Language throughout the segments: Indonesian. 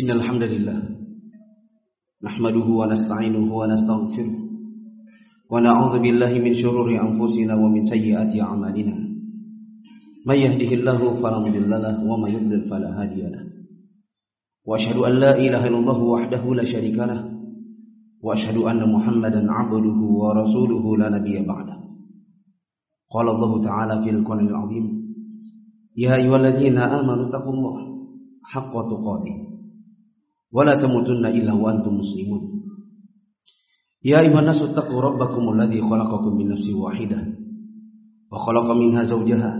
إن الحمد لله نحمده ونستعينه ونستغفره ونعوذ بالله من شرور أنفسنا ومن سيئات أعمالنا. من يهده الله فلا مضل له ومن يضلل فلا هادي له. وأشهد أن لا إله إلا الله وحده لا شريك له. وأشهد أن محمدا عبده ورسوله لا نبي بعده. قال الله تعالى في القرآن العظيم يا أيها الذين آمنوا اتقوا الله حق تقاته. ولا تموتن إلا وأنتم مسلمون يا أيها الناس اتقوا ربكم الذي خلقكم من نفس واحدة وخلق منها زوجها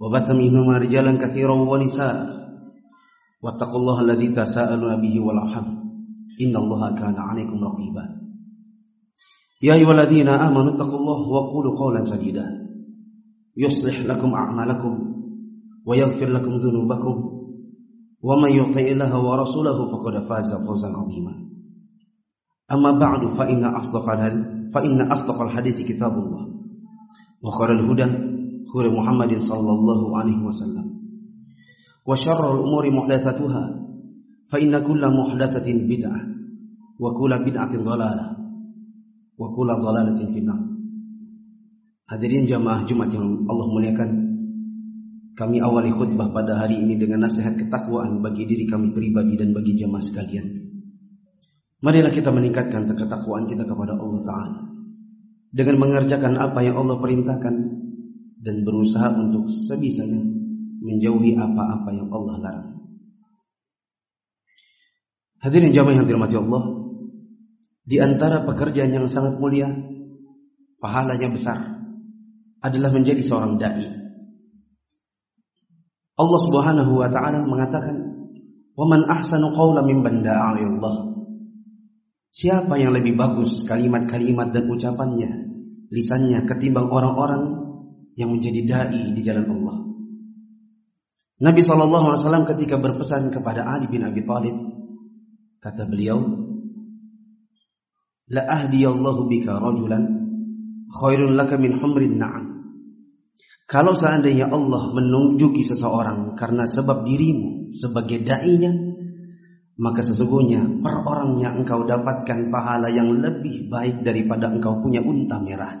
وبث منهما رجالا كثيرا ونساء واتقوا الله الذي تساءلون به والأرحم إن الله كان عليكم رقيبا يا أيها الذين آمنوا اتقوا الله وقولوا قولا سديدا يصلح لكم أعمالكم ويغفر لكم ذنوبكم ومن يطع الله ورسوله فقد فاز فوزا عظيما. أما بعد فإن أصدق فإن أصدق الحديث كتاب الله. وخير الهدى هدى محمد صلى الله عليه وسلم. وشر الأمور محدثاتها فإن كل محدثة بدعة وكل بدعة ضلالة وكل ضلالة في النار. Hadirin jamaah Jumat yang Allah muliakan Kami awali khutbah pada hari ini dengan nasihat ketakwaan bagi diri kami pribadi dan bagi jamaah sekalian. Marilah kita meningkatkan ketakwaan kita kepada Allah Ta'ala. Dengan mengerjakan apa yang Allah perintahkan Dan berusaha untuk sebisanya menjauhi apa-apa yang Allah larang. Hadirin jamaah yang dirahmati Allah, di antara pekerjaan yang sangat mulia, pahalanya besar, adalah menjadi seorang dai. Allah Subhanahu wa taala mengatakan, "Wa man ahsanu qawlan mimman da'a Allah." Siapa yang lebih bagus kalimat-kalimat dan ucapannya, lisannya ketimbang orang-orang yang menjadi dai di jalan Allah. Nabi SAW ketika berpesan kepada Ali bin Abi Thalib Kata beliau, La ahdiyallahu bika rajulan khairun laka min humrin na'am. Kalau seandainya Allah menunjuki seseorang karena sebab dirimu sebagai da'inya, maka sesungguhnya per orang yang engkau dapatkan pahala yang lebih baik daripada engkau punya unta merah.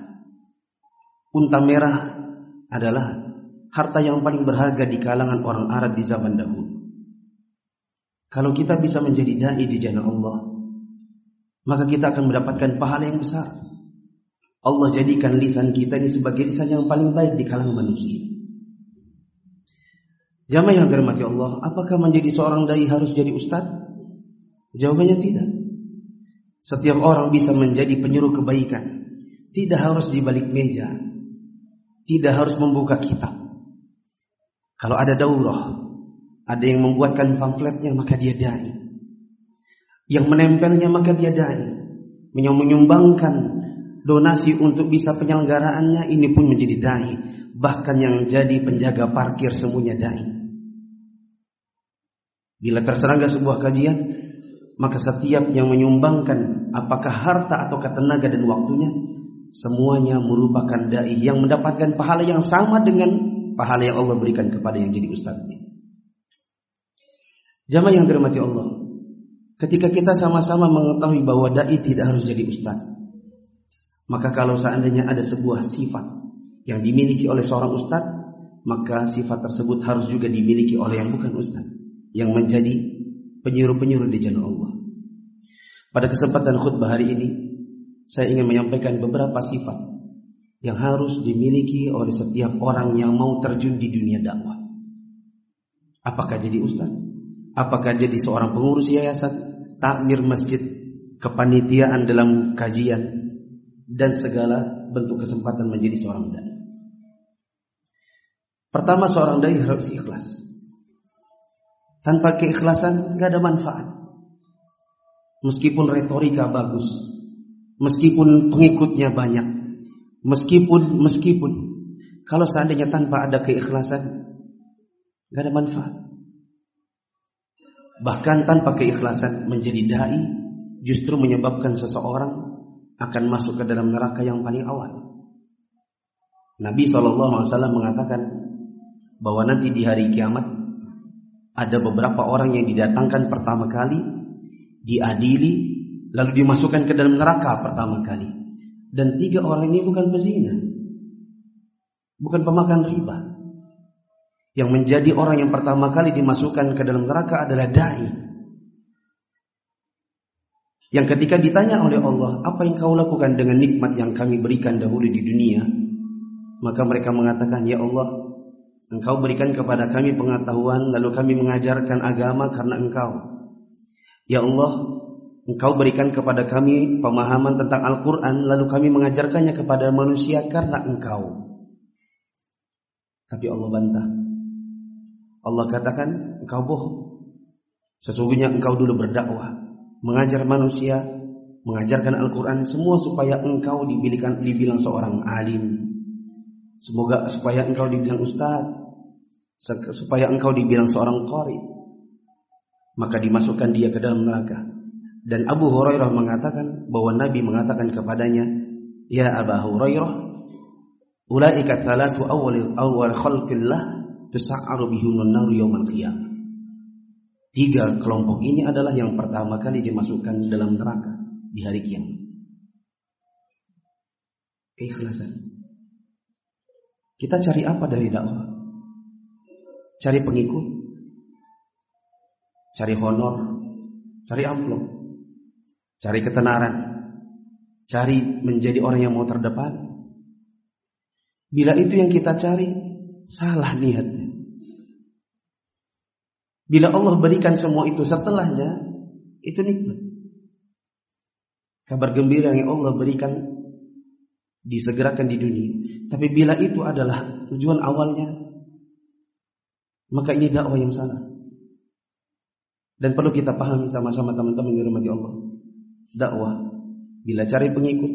Unta merah adalah harta yang paling berharga di kalangan orang Arab di zaman dahulu. Kalau kita bisa menjadi dai di jalan Allah, maka kita akan mendapatkan pahala yang besar. Allah jadikan lisan kita ini sebagai lisan yang paling baik di kalangan manusia. Jamaah yang dirahmati Allah, apakah menjadi seorang dai harus jadi ustaz? Jawabannya tidak. Setiap orang bisa menjadi penyuruh kebaikan. Tidak harus di balik meja. Tidak harus membuka kitab. Kalau ada daurah, ada yang membuatkan pamfletnya maka dia dai. Yang menempelnya maka dia dai. Menyumbangkan donasi untuk bisa penyelenggaraannya ini pun menjadi dai. Bahkan yang jadi penjaga parkir semuanya dai. Bila terserangga sebuah kajian, maka setiap yang menyumbangkan apakah harta atau tenaga dan waktunya, semuanya merupakan dai yang mendapatkan pahala yang sama dengan pahala yang Allah berikan kepada yang jadi ustadznya. Jamaah yang dirahmati Allah. Ketika kita sama-sama mengetahui bahwa dai tidak harus jadi ustaz. Maka kalau seandainya ada sebuah sifat yang dimiliki oleh seorang ustaz, maka sifat tersebut harus juga dimiliki oleh yang bukan ustaz, yang menjadi penyuruh-penyuruh di jalan Allah. Pada kesempatan khutbah hari ini, saya ingin menyampaikan beberapa sifat yang harus dimiliki oleh setiap orang yang mau terjun di dunia dakwah. Apakah jadi ustaz? Apakah jadi seorang pengurus yayasan, takmir masjid, kepanitiaan dalam kajian, dan segala bentuk kesempatan menjadi seorang dai. Pertama seorang dai harus ikhlas. Tanpa keikhlasan gak ada manfaat. Meskipun retorika bagus, meskipun pengikutnya banyak, meskipun meskipun kalau seandainya tanpa ada keikhlasan gak ada manfaat. Bahkan tanpa keikhlasan menjadi dai justru menyebabkan seseorang akan masuk ke dalam neraka yang paling awal. Nabi SAW mengatakan bahwa nanti di hari kiamat ada beberapa orang yang didatangkan pertama kali, diadili, lalu dimasukkan ke dalam neraka pertama kali. Dan tiga orang ini bukan pezina, bukan pemakan riba. Yang menjadi orang yang pertama kali dimasukkan ke dalam neraka adalah dai. Yang ketika ditanya oleh Allah, apa yang kau lakukan dengan nikmat yang kami berikan dahulu di dunia? Maka mereka mengatakan, Ya Allah, Engkau berikan kepada kami pengetahuan lalu kami mengajarkan agama karena Engkau. Ya Allah, Engkau berikan kepada kami pemahaman tentang Al-Quran lalu kami mengajarkannya kepada manusia karena Engkau. Tapi Allah bantah. Allah katakan, engkau bohong. Sesungguhnya engkau dulu berdakwah, mengajar manusia, mengajarkan Al-Quran, semua supaya engkau dibilang, dibilang seorang alim, Semoga supaya engkau dibilang ustaz, supaya engkau dibilang seorang qari. Maka dimasukkan dia ke dalam neraka. Dan Abu Hurairah mengatakan bahwa Nabi mengatakan kepadanya, "Ya Abu Hurairah, ulaika thalatu awwal awwal khalqillah tusa'aru bihunun nar yaumil qiyamah." Tiga kelompok ini adalah yang pertama kali dimasukkan dalam neraka di hari kiamat. Keikhlasan. Kita cari apa dari dakwah? Cari pengikut, cari honor, cari amplop, cari ketenaran, cari menjadi orang yang mau terdepan. Bila itu yang kita cari, salah niatnya. Bila Allah berikan semua itu setelahnya, itu nikmat. Kabar gembira yang Allah berikan disegerakan di dunia. Tapi bila itu adalah tujuan awalnya, maka ini dakwah yang salah. Dan perlu kita pahami sama-sama teman-teman yang dirahmati Allah. Dakwah bila cari pengikut,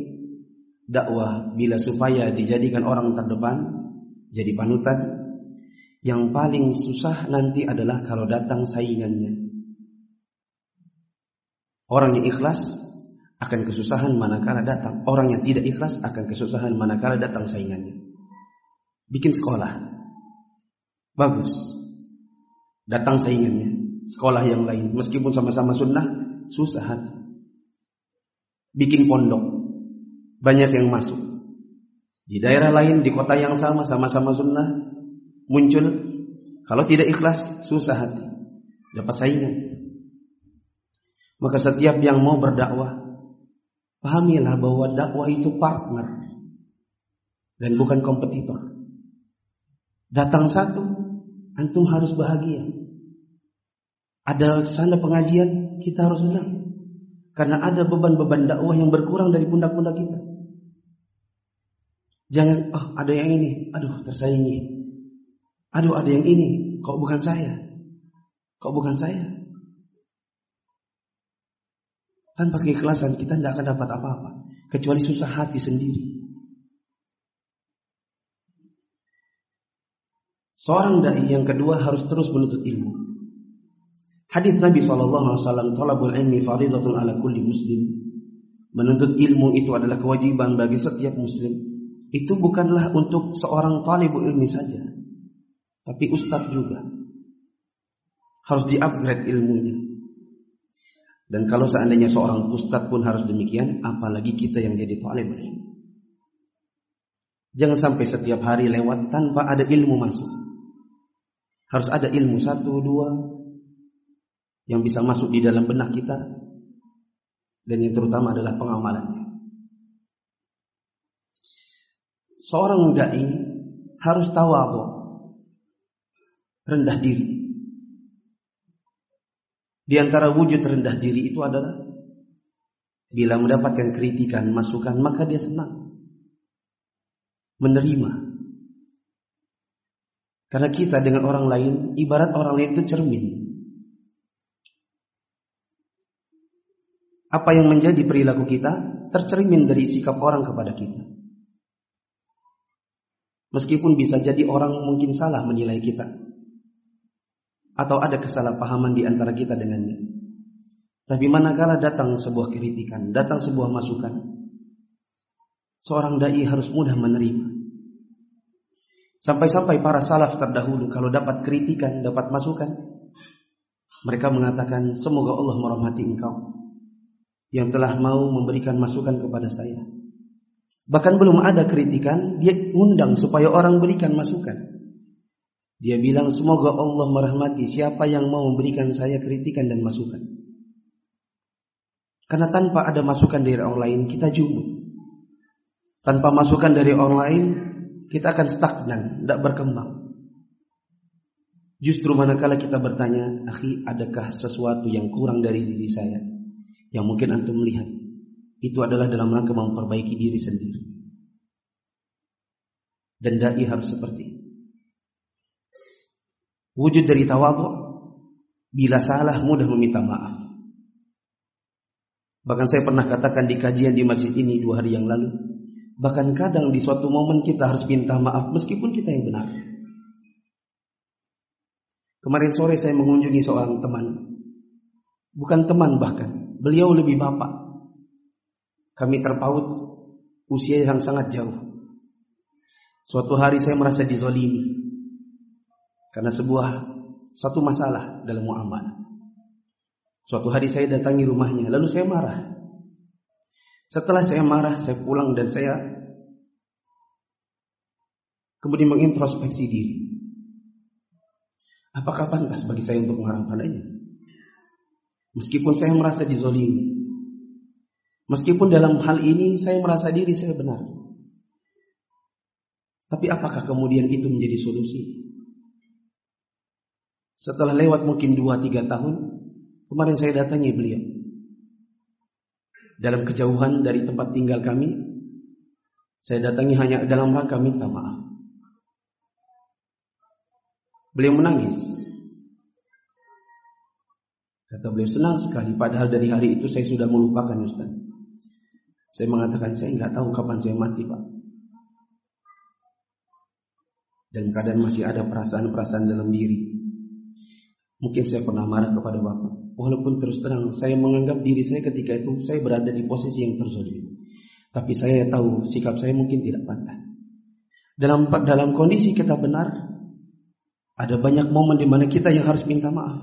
dakwah bila supaya dijadikan orang terdepan, jadi panutan. Yang paling susah nanti adalah kalau datang saingannya. Orang yang ikhlas akan kesusahan manakala datang. Orang yang tidak ikhlas akan kesusahan manakala datang saingannya. Bikin sekolah. Bagus. Datang saingannya. Sekolah yang lain. Meskipun sama-sama sunnah, susah hati. Bikin pondok. Banyak yang masuk. Di daerah lain, di kota yang sama, sama-sama sunnah. Muncul. Kalau tidak ikhlas, susah hati. Dapat saingan. Maka setiap yang mau berdakwah Pahamilah bahwa dakwah itu partner dan bukan kompetitor. Datang satu, antum harus bahagia. Ada sana pengajian, kita harus senang. Karena ada beban-beban dakwah yang berkurang dari pundak-pundak kita. Jangan, oh ada yang ini, aduh tersaingi. Aduh ada yang ini, kok bukan saya? Kok bukan saya? Tanpa keikhlasan kita tidak akan dapat apa-apa. Kecuali susah hati sendiri. Seorang dai yang kedua harus terus menuntut ilmu. Hadis Nabi SAW, "Talabul ilmi faridatun ala kulli muslim." Menuntut ilmu itu adalah kewajiban bagi setiap muslim. Itu bukanlah untuk seorang talibu ilmi saja, tapi ustadz juga. Harus di-upgrade ilmunya. Dan kalau seandainya seorang ustadz pun harus demikian, apalagi kita yang jadi talib Jangan sampai setiap hari lewat tanpa ada ilmu masuk. Harus ada ilmu satu, dua yang bisa masuk di dalam benak kita dan yang terutama adalah pengamalannya. Seorang dai harus tawadhu, rendah diri. Di antara wujud rendah diri itu adalah bila mendapatkan kritikan, masukan, maka dia senang menerima. Karena kita dengan orang lain, ibarat orang lain itu cermin. Apa yang menjadi perilaku kita tercermin dari sikap orang kepada kita. Meskipun bisa jadi orang mungkin salah menilai kita atau ada kesalahpahaman di antara kita dengannya. Tapi manakala datang sebuah kritikan, datang sebuah masukan, seorang dai harus mudah menerima. Sampai-sampai para salaf terdahulu kalau dapat kritikan, dapat masukan, Mereka mengatakan, semoga Allah merahmati engkau yang telah mau memberikan masukan kepada saya. Bahkan belum ada kritikan, dia undang supaya orang berikan masukan. Dia bilang semoga Allah merahmati siapa yang mau memberikan saya kritikan dan masukan. Karena tanpa ada masukan dari orang lain kita jumut. Tanpa masukan dari orang lain kita akan stagnan, tidak berkembang. Justru manakala kita bertanya, akhi, adakah sesuatu yang kurang dari diri saya yang mungkin antum melihat? Itu adalah dalam rangka memperbaiki diri sendiri. Dan dai harus seperti itu. Wujud dari tawadhu bila salah mudah meminta maaf. Bahkan saya pernah katakan di kajian di masjid ini dua hari yang lalu. Bahkan kadang di suatu momen kita harus minta maaf meskipun kita yang benar. Kemarin sore saya mengunjungi seorang teman. Bukan teman bahkan. Beliau lebih bapak. Kami terpaut usia yang sangat jauh. Suatu hari saya merasa dizolimi. Karena sebuah satu masalah dalam muamalah. Suatu hari saya datangi rumahnya, lalu saya marah. Setelah saya marah, saya pulang dan saya kemudian mengintrospeksi diri. Apakah pantas bagi saya untuk marah padanya? Meskipun saya merasa dizolimi. Meskipun dalam hal ini saya merasa diri saya benar. Tapi apakah kemudian itu menjadi solusi? Setelah lewat mungkin 2-3 tahun, kemarin saya datangi beliau. Dalam kejauhan dari tempat tinggal kami, saya datangi hanya dalam rangka minta maaf. Beliau menangis. Kata beliau senang sekali, padahal dari hari itu saya sudah melupakan Ustaz. Saya mengatakan saya nggak tahu kapan saya mati Pak. Dan keadaan masih ada perasaan-perasaan dalam diri. Mungkin saya pernah marah kepada Bapak. Walaupun terus terang saya menganggap diri saya ketika itu saya berada di posisi yang terzolim. Tapi saya tahu sikap saya mungkin tidak pantas. Dalam dalam kondisi kita benar, ada banyak momen di mana kita yang harus minta maaf.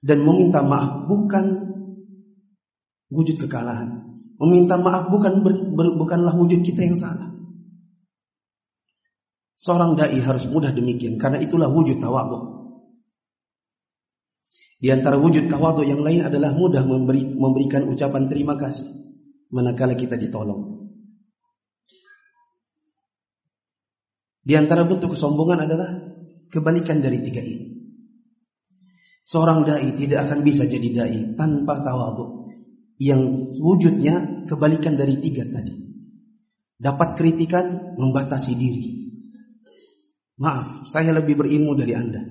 Dan meminta maaf bukan wujud kekalahan. Meminta maaf bukan ber, ber, bukanlah wujud kita yang salah. Seorang dai harus mudah demikian karena itulah wujud tawadhu. Di antara wujud tawadhu yang lain adalah mudah memberi, memberikan ucapan terima kasih manakala kita ditolong. Di antara bentuk kesombongan adalah kebalikan dari tiga ini. Seorang dai tidak akan bisa jadi dai tanpa tawadhu yang wujudnya kebalikan dari tiga tadi. Dapat kritikan membatasi diri. Maaf, saya lebih berilmu dari Anda.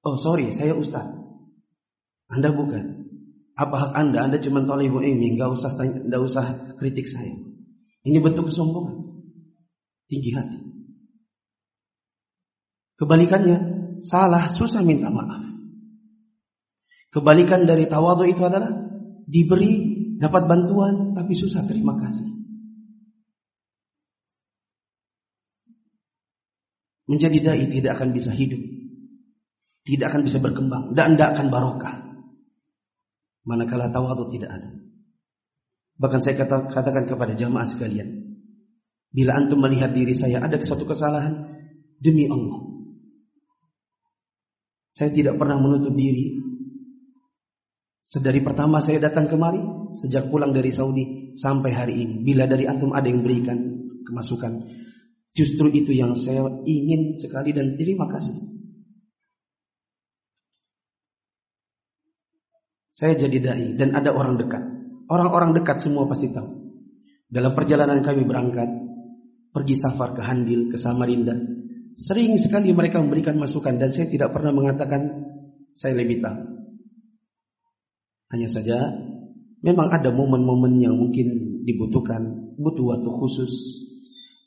Oh sorry, saya ustaz. Anda bukan. Apa hak Anda? Anda cuma ibu ini, nggak usah tanya, nggak usah kritik saya. Ini bentuk kesombongan. Tinggi hati. Kebalikannya, salah, susah minta maaf. Kebalikan dari tawadu itu adalah diberi, dapat bantuan, tapi susah terima kasih. Menjadi dai tidak akan bisa hidup. Tidak akan bisa berkembang dan tidak akan barokah manakala tawadhu tidak ada. Bahkan saya kata, katakan kepada jamaah sekalian, bila antum melihat diri saya ada suatu kesalahan, demi Allah, saya tidak pernah menutup diri. Sedari pertama saya datang kemari, sejak pulang dari Saudi sampai hari ini, bila dari antum ada yang berikan kemasukan, justru itu yang saya ingin sekali dan terima kasih. Saya jadi dai dan ada orang dekat. Orang-orang dekat semua pasti tahu. Dalam perjalanan kami berangkat, pergi safar ke Handil, ke Samarinda, sering sekali mereka memberikan masukan dan saya tidak pernah mengatakan saya lebih tahu. Hanya saja memang ada momen-momen yang mungkin dibutuhkan, butuh waktu khusus,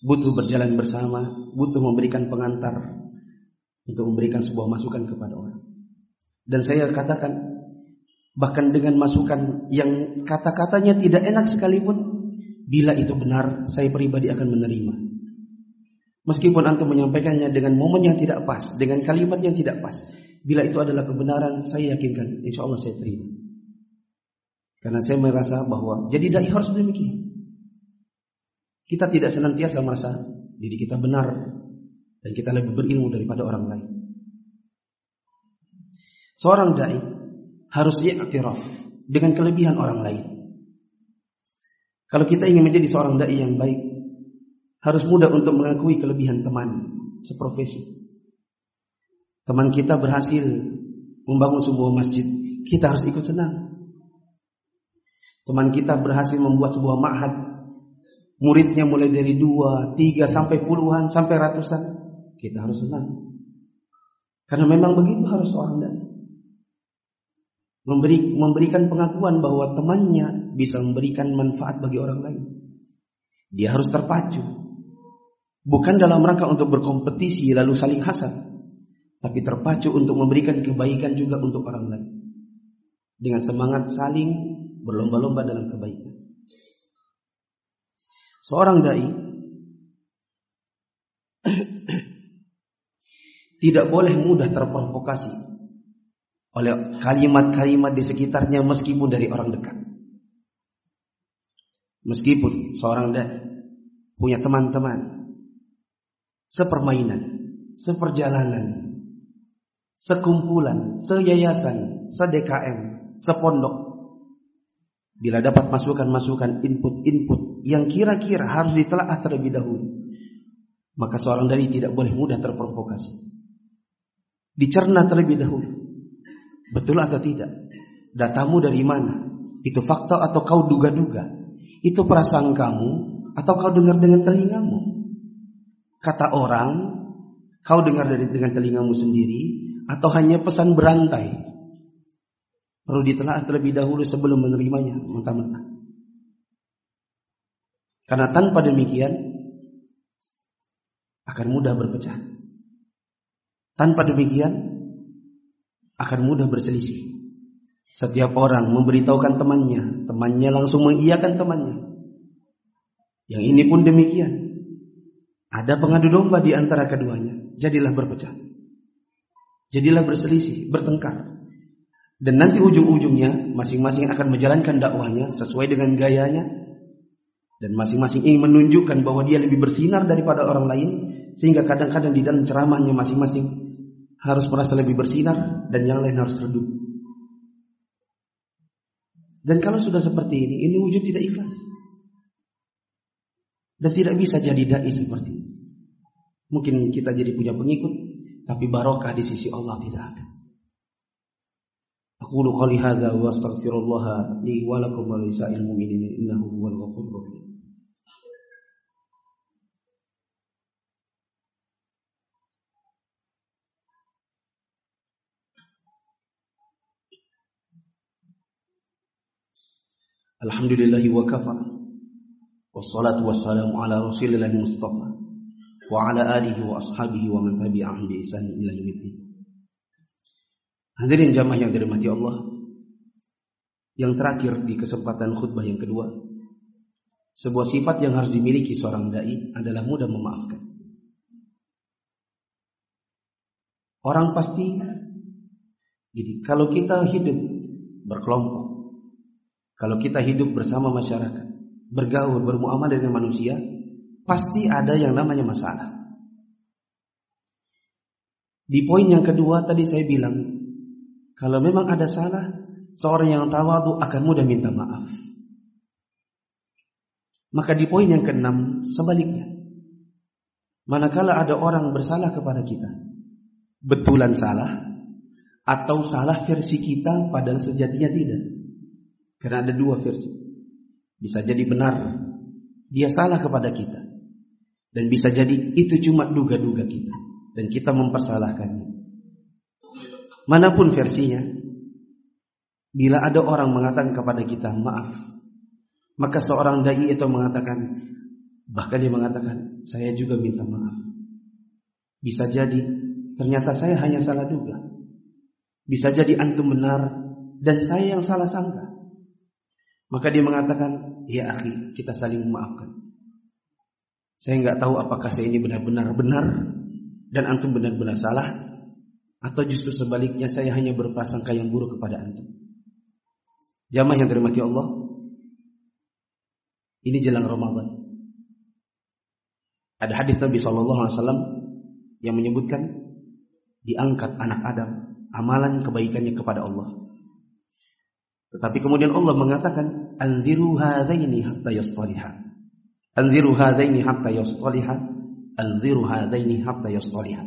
butuh berjalan bersama, butuh memberikan pengantar untuk memberikan sebuah masukan kepada orang. Dan saya katakan Bahkan dengan masukan yang kata-katanya tidak enak sekalipun, bila itu benar, saya pribadi akan menerima. Meskipun antum menyampaikannya dengan momen yang tidak pas, dengan kalimat yang tidak pas, Bila itu adalah kebenaran, saya yakinkan insya Allah saya terima. Karena saya merasa bahwa jadi dai harus demikian. Kita tidak senantiasa merasa diri kita benar dan kita lebih berilmu daripada orang lain. Seorang dai harus iktiraf dengan kelebihan orang lain. Kalau kita ingin menjadi seorang dai yang baik, harus mudah untuk mengakui kelebihan teman seprofesi. Teman kita berhasil membangun sebuah masjid, kita harus ikut senang. Teman kita berhasil membuat sebuah ma'had, muridnya mulai dari dua, tiga, sampai puluhan, sampai ratusan, kita harus senang. Karena memang begitu harus seorang dai. Memberi, memberikan pengakuan bahwa temannya bisa memberikan manfaat bagi orang lain. Dia harus terpacu Bukan dalam rangka untuk berkompetisi lalu saling hasad, tapi terpacu untuk memberikan kebaikan juga untuk orang lain. Dengan semangat saling berlomba-lomba dalam kebaikan. Seorang dai tidak boleh mudah terprovokasi oleh kalimat-kalimat di sekitarnya meskipun dari orang dekat. Meskipun seorang dai punya teman-teman sepermainan, seperjalanan, sekumpulan, seyayasan, sedkm, sepondok. Bila dapat masukan-masukan input-input yang kira-kira harus ditelaah terlebih dahulu, maka seorang dari tidak boleh mudah terprovokasi. Dicerna terlebih dahulu. Betul atau tidak? Datamu dari mana? Itu fakta atau kau duga-duga? Itu perasaan kamu atau kau dengar dengan telingamu? kata orang, kau dengar dari dengan telingamu sendiri, atau hanya pesan berantai. Perlu ditelaah terlebih dahulu sebelum menerimanya mentah-mentah. Karena tanpa demikian akan mudah berpecah. Tanpa demikian akan mudah berselisih. Setiap orang memberitahukan temannya, temannya langsung mengiyakan temannya. Yang ini pun demikian. Ada pengadu domba di antara keduanya. Jadilah berpecah. Jadilah berselisih, bertengkar. Dan nanti ujung-ujungnya masing-masing akan menjalankan dakwahnya sesuai dengan gayanya. Dan masing-masing ingin menunjukkan bahwa dia lebih bersinar daripada orang lain. Sehingga kadang-kadang di dalam ceramahnya masing-masing harus merasa lebih bersinar dan yang lain harus redup. Dan kalau sudah seperti ini, ini wujud tidak ikhlas. Dan tidak bisa jadi dai seperti itu. Mungkin kita jadi punya pengikut, tapi barokah di sisi Allah tidak ada. Aku lu qali hadza wa astaghfirullah li wa lakum wa lisa'il mu'minin innahu huwal ghafurur rahim. Alhamdulillahi wa kafa. Wassalatu wassalamu ala rasulillah mustafa Wa ala alihi wa ashabihi wa man tabi'ahum bi ila yaumiddin Hadirin jamaah yang dirahmati Allah Yang terakhir di kesempatan khutbah yang kedua Sebuah sifat yang harus dimiliki seorang da'i adalah mudah memaafkan. Orang pasti Jadi kalau kita hidup berkelompok Kalau kita hidup bersama masyarakat bergaul, bermuamalah dengan manusia, pasti ada yang namanya masalah. Di poin yang kedua tadi saya bilang, kalau memang ada salah, seorang yang tawadu akan mudah minta maaf. Maka di poin yang keenam sebaliknya. Manakala ada orang bersalah kepada kita, betulan salah atau salah versi kita padahal sejatinya tidak. Karena ada dua versi. Bisa jadi benar dia salah kepada kita. Dan bisa jadi itu cuma duga-duga kita dan kita mempersalahkannya. Mana pun versinya, bila ada orang mengatakan kepada kita maaf, maka seorang dai itu mengatakan bahkan dia mengatakan saya juga minta maaf. Bisa jadi ternyata saya hanya salah duga. Bisa jadi antum benar dan saya yang salah sangka. Maka dia mengatakan, ya akhi, kita saling memaafkan. Saya nggak tahu apakah saya ini benar-benar benar dan antum benar-benar salah. Atau justru sebaliknya saya hanya berprasangka yang buruk kepada antum. Jamaah yang dirahmati Allah, ini jelang Ramadan. Ada hadis Nabi Shallallahu Alaihi Wasallam yang menyebutkan diangkat anak Adam amalan kebaikannya kepada Allah. Tetapi kemudian Allah mengatakan anziru hadaini hatta yastaliha. Anziru hadaini hatta yastaliha. Anziru hadaini hatta yastaliha.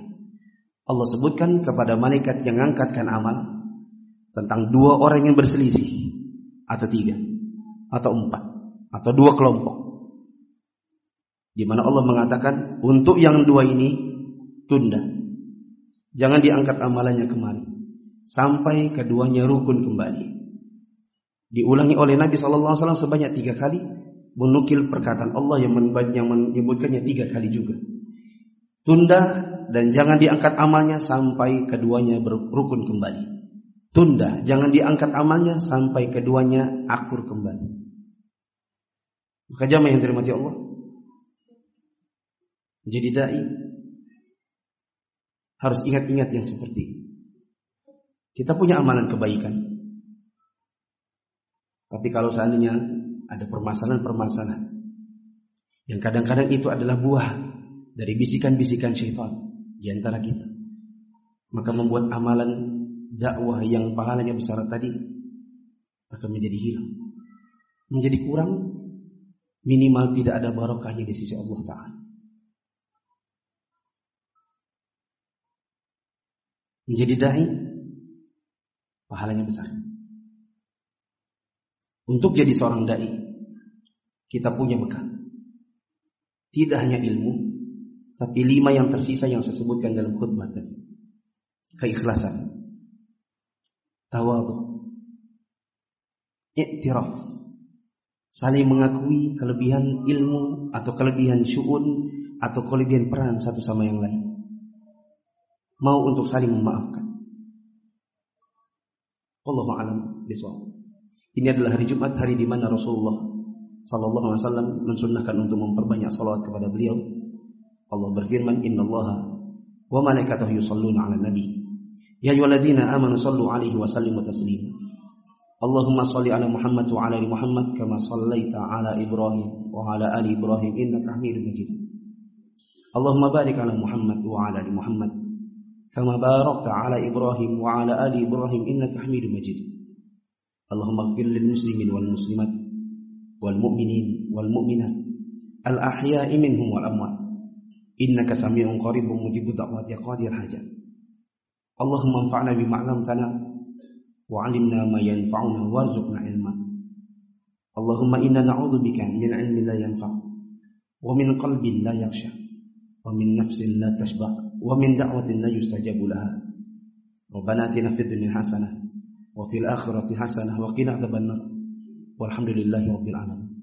Allah sebutkan kepada malaikat yang mengangkatkan amal tentang dua orang yang berselisih atau tiga atau empat atau dua kelompok di mana Allah mengatakan untuk yang dua ini tunda jangan diangkat amalannya kemari sampai keduanya rukun kembali diulangi oleh Nabi Wasallam sebanyak tiga kali menukil perkataan Allah yang menyebutkannya tiga kali juga tunda dan jangan diangkat amalnya sampai keduanya berukun kembali Tunda, jangan diangkat amalnya sampai keduanya akur kembali. Maka jamaah yang dirahmati Allah. Jadi dai harus ingat-ingat yang seperti ini. Kita punya amalan kebaikan. Tapi kalau seandainya ada permasalahan-permasalahan yang kadang-kadang itu adalah buah dari bisikan-bisikan syaitan di antara kita. Maka membuat amalan dakwah yang pahalanya besar tadi akan menjadi hilang. Menjadi kurang minimal tidak ada barokahnya di sisi Allah taala. Menjadi dai pahalanya besar. Untuk jadi seorang dai kita punya bekal. Tidak hanya ilmu, tapi lima yang tersisa yang saya sebutkan dalam khutbah tadi. Keikhlasan, tawadhu. Iktiraf. Saling mengakui kelebihan ilmu atau kelebihan syu'un atau kelebihan peran satu sama yang lain. Mau untuk saling memaafkan. Allahu a'lam bishawab. Ini adalah hari Jumat, hari di mana Rasulullah sallallahu alaihi wasallam mensunnahkan untuk memperbanyak salawat kepada beliau. Allah berfirman, "Innallaha wa malaikatahu yusholluna 'alan nabi." Ya ayyuhalladzina amanu sallu alaihi wa sallimu. Allahumma salli ala Muhammad wa ala Muhammad kama sallaita ala Ibrahim wa ala ali Ibrahim innaka Hamidum Majid. Allahumma barik ala Muhammad wa ala Muhammad kama barakta ala Ibrahim wa ala ali Ibrahim innaka Hamidum Majid. Allahumma gfir lil muslimin wal muslimat wal mu'minin wal mu'minat al ahya'i minhum wal Inna innaka sami'un qaribun mujibud da'wat ya Allahumma anfa'na bima tana wa 'allimna ma yanfa'una warzuqna ilma. Allahumma inna na'udzubika min 'ilmin la yanfa' wa min qalbin la yakhsha wa min nafsin la tashba' wa min da'watin la yustajabu laha. Rabbana atina fid dunya hasanah wa fil akhirati hasanah wa qina adzabannar. Walhamdulillahirabbil alamin.